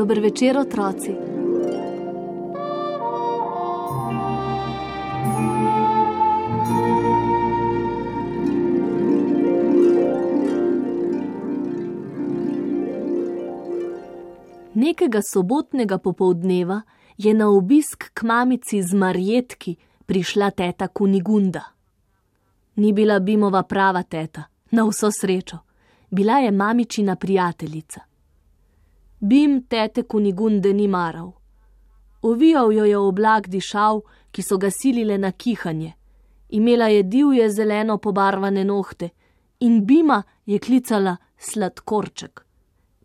Dober večer, otroci. Nekega sobotnega popovdneva je na obisk k mamici z Marjetki prišla teta Kunigunda. Ni bila Bimova prava teta, na vso srečo, bila je mamičina prijateljica. Bim tete Kunigunde ni maral. Ovijal jo je oblak dišav, ki so ga silile na kihanje. Imela je divje zeleno pobarvane nohte in Bima je klicala sladkorček,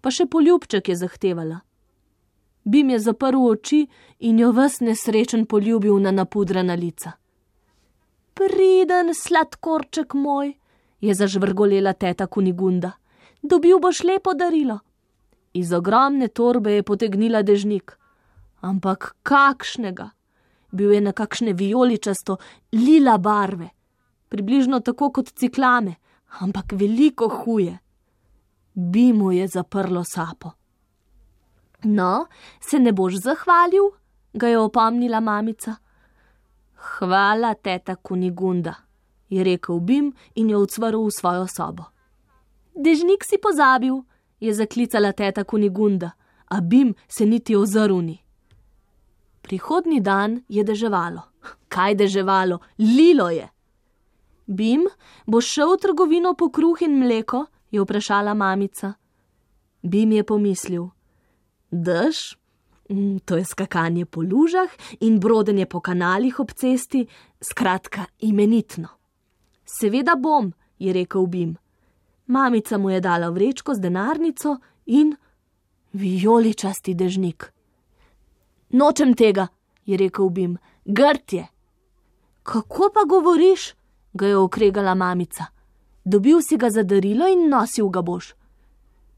pa še poljubček je zahtevala. Bim je zaprl oči in jo ves nesrečen poljubil na napudrana lica. Priden sladkorček moj, je zažvrgolela teta Kunigunda, dobil boš lepo darilo. Iz ogromne torbe je potegnila dežnik, ampak kakšnega, bil je nekakšne vijoličasto, lila barve, približno tako kot ciklame, ampak veliko huje. Bi mu je zaprlo sapo. No, se ne boš zahvalil? ga je opomnila mamica. Hvala, teta Kunigunda, je rekel Bim in jo odsvaril v svojo sobo. Dežnik si pozabil, je zaklicala teta Kunigunda, a Bim se niti ozrl ni. Prihodni dan je deževalo. Kaj deževalo? Lilo je. Bim, boš šel v trgovino po kruh in mleko? je vprašala mamica. Bim je pomislil dež, mm, to je skakanje po lužah in brodenje po kanalih ob cesti, skratka, imenitno. Seveda bom, je rekel Bim. Mamica mu je dala vrečko z denarnico in vijoličasti dežnik. Nočem tega, je rekel Bim, grd je. Kako pa govoriš? ga je okregala mamica. Dobil si ga za darilo in nosil ga boš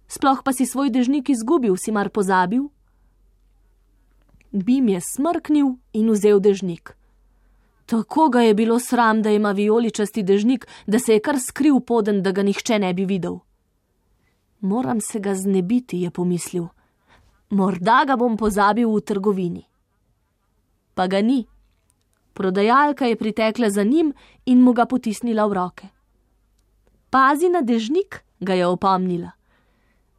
sploh pa si svoj dežnik izgubil, si mar pozabil? Bim je smrknil in vzel dežnik. Tako ga je bilo sram, da ima vijoličasti dežnik, da se je kar skril poden, da ga nihče ne bi videl. Moram se ga znebiti, je pomislil. Morda ga bom pozabil v trgovini. Pa ga ni. Prodajalka je pritekla za njim in mu ga potisnila v roke. Pazi na dežnik, ga je opomnila.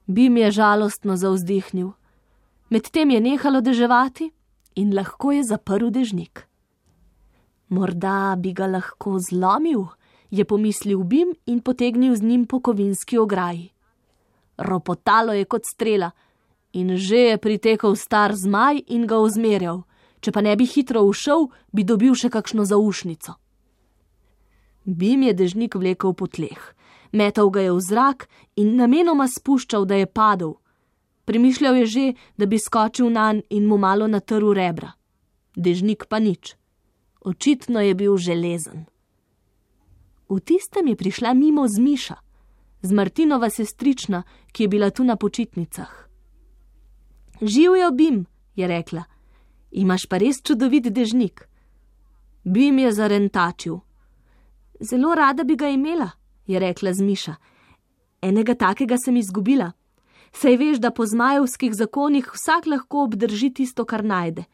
Bim je žalostno zauzdihnil. Medtem je nehalo deževati in lahko je zaprl dežnik. Morda bi ga lahko zlomil, je pomislil Bim in potegnil z njim po kovinski ograji. Ropotalo je kot strela in že je pritekel star zmaj in ga ozmerjal, če pa ne bi hitro ušel, bi dobil še kakšno zaušnico. Bim je dežnik vlekel po tleh metal ga je v zrak in namenoma spuščal, da je padel. Premišljal je že, da bi skočil na njega in mu malo natrl rebra. Dežnik pa nič. Očitno je bil železen. V tistem je prišla mimo Zmiša, z Martinova sestrična, ki je bila tu na počitnicah. Živijo bim, je rekla, imaš pa res čudovit dežnik. Bim je zarentačil. Zelo rada bi ga imela, je rekla Zmiša. Enega takega sem izgubila. Sej veš, da po zmajevskih zakonih vsak lahko obdrži tisto, kar najde.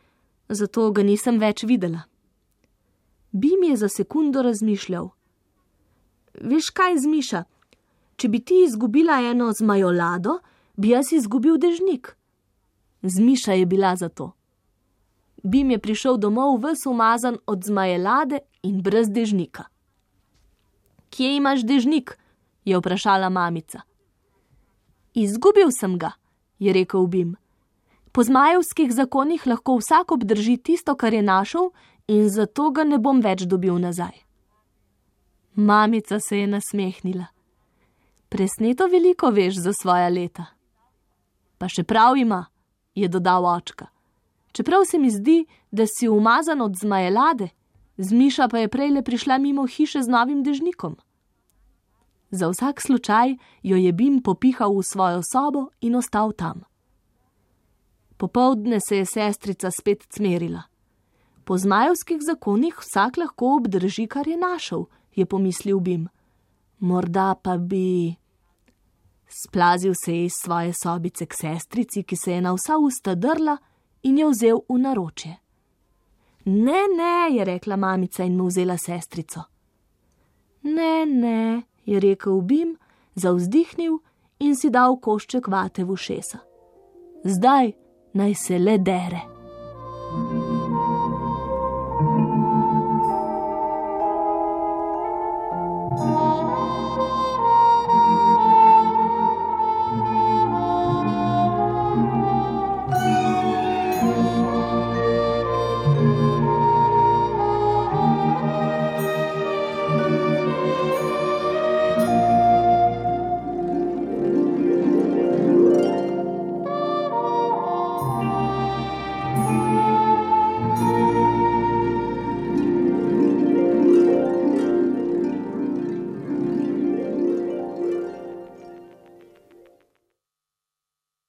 Zato ga nisem več videla. Bim je za sekundo razmišljal. Veš kaj, Zmiša, če bi ti izgubila eno zmajolado, bi jaz izgubil dežnik. Zmiša je bila za to. Bim je prišel domov vse umazan od zmajelade in brez dežnika. Kje imaš dežnik? je vprašala mamica. Izgubil sem ga, je rekel Bim. Po zmajevskih zakonih lahko vsak obdrži tisto, kar je našel, in zato ga ne bom več dobil nazaj. Mamica se je nasmehnila. Presneto veliko veš za svoja leta. Pa še prav ima, je dodal očka. Čeprav se mi zdi, da si umazan od zmajelade, Zmiša pa je prej le prišla mimo hiše z novim dežnikom. Za vsak slučaj jo je Bim popihal v svojo sobo in ostal tam. Popovdne se je sestrica spet smerila. Po zmajevskih zakonih vsak lahko obdrži, kar je našel, je pomislil Bim. Morda pa bi. Splazil se je iz svoje sobice k sestrici, ki se je na vsa usta drla in jo vzel v naročje. Ne, ne, je rekla mamica in mu vzela sestrico. Ne, ne, je rekel Bim, zauzdihnil in si dal košček vate v ušesa. Zdaj naj se le dere. Música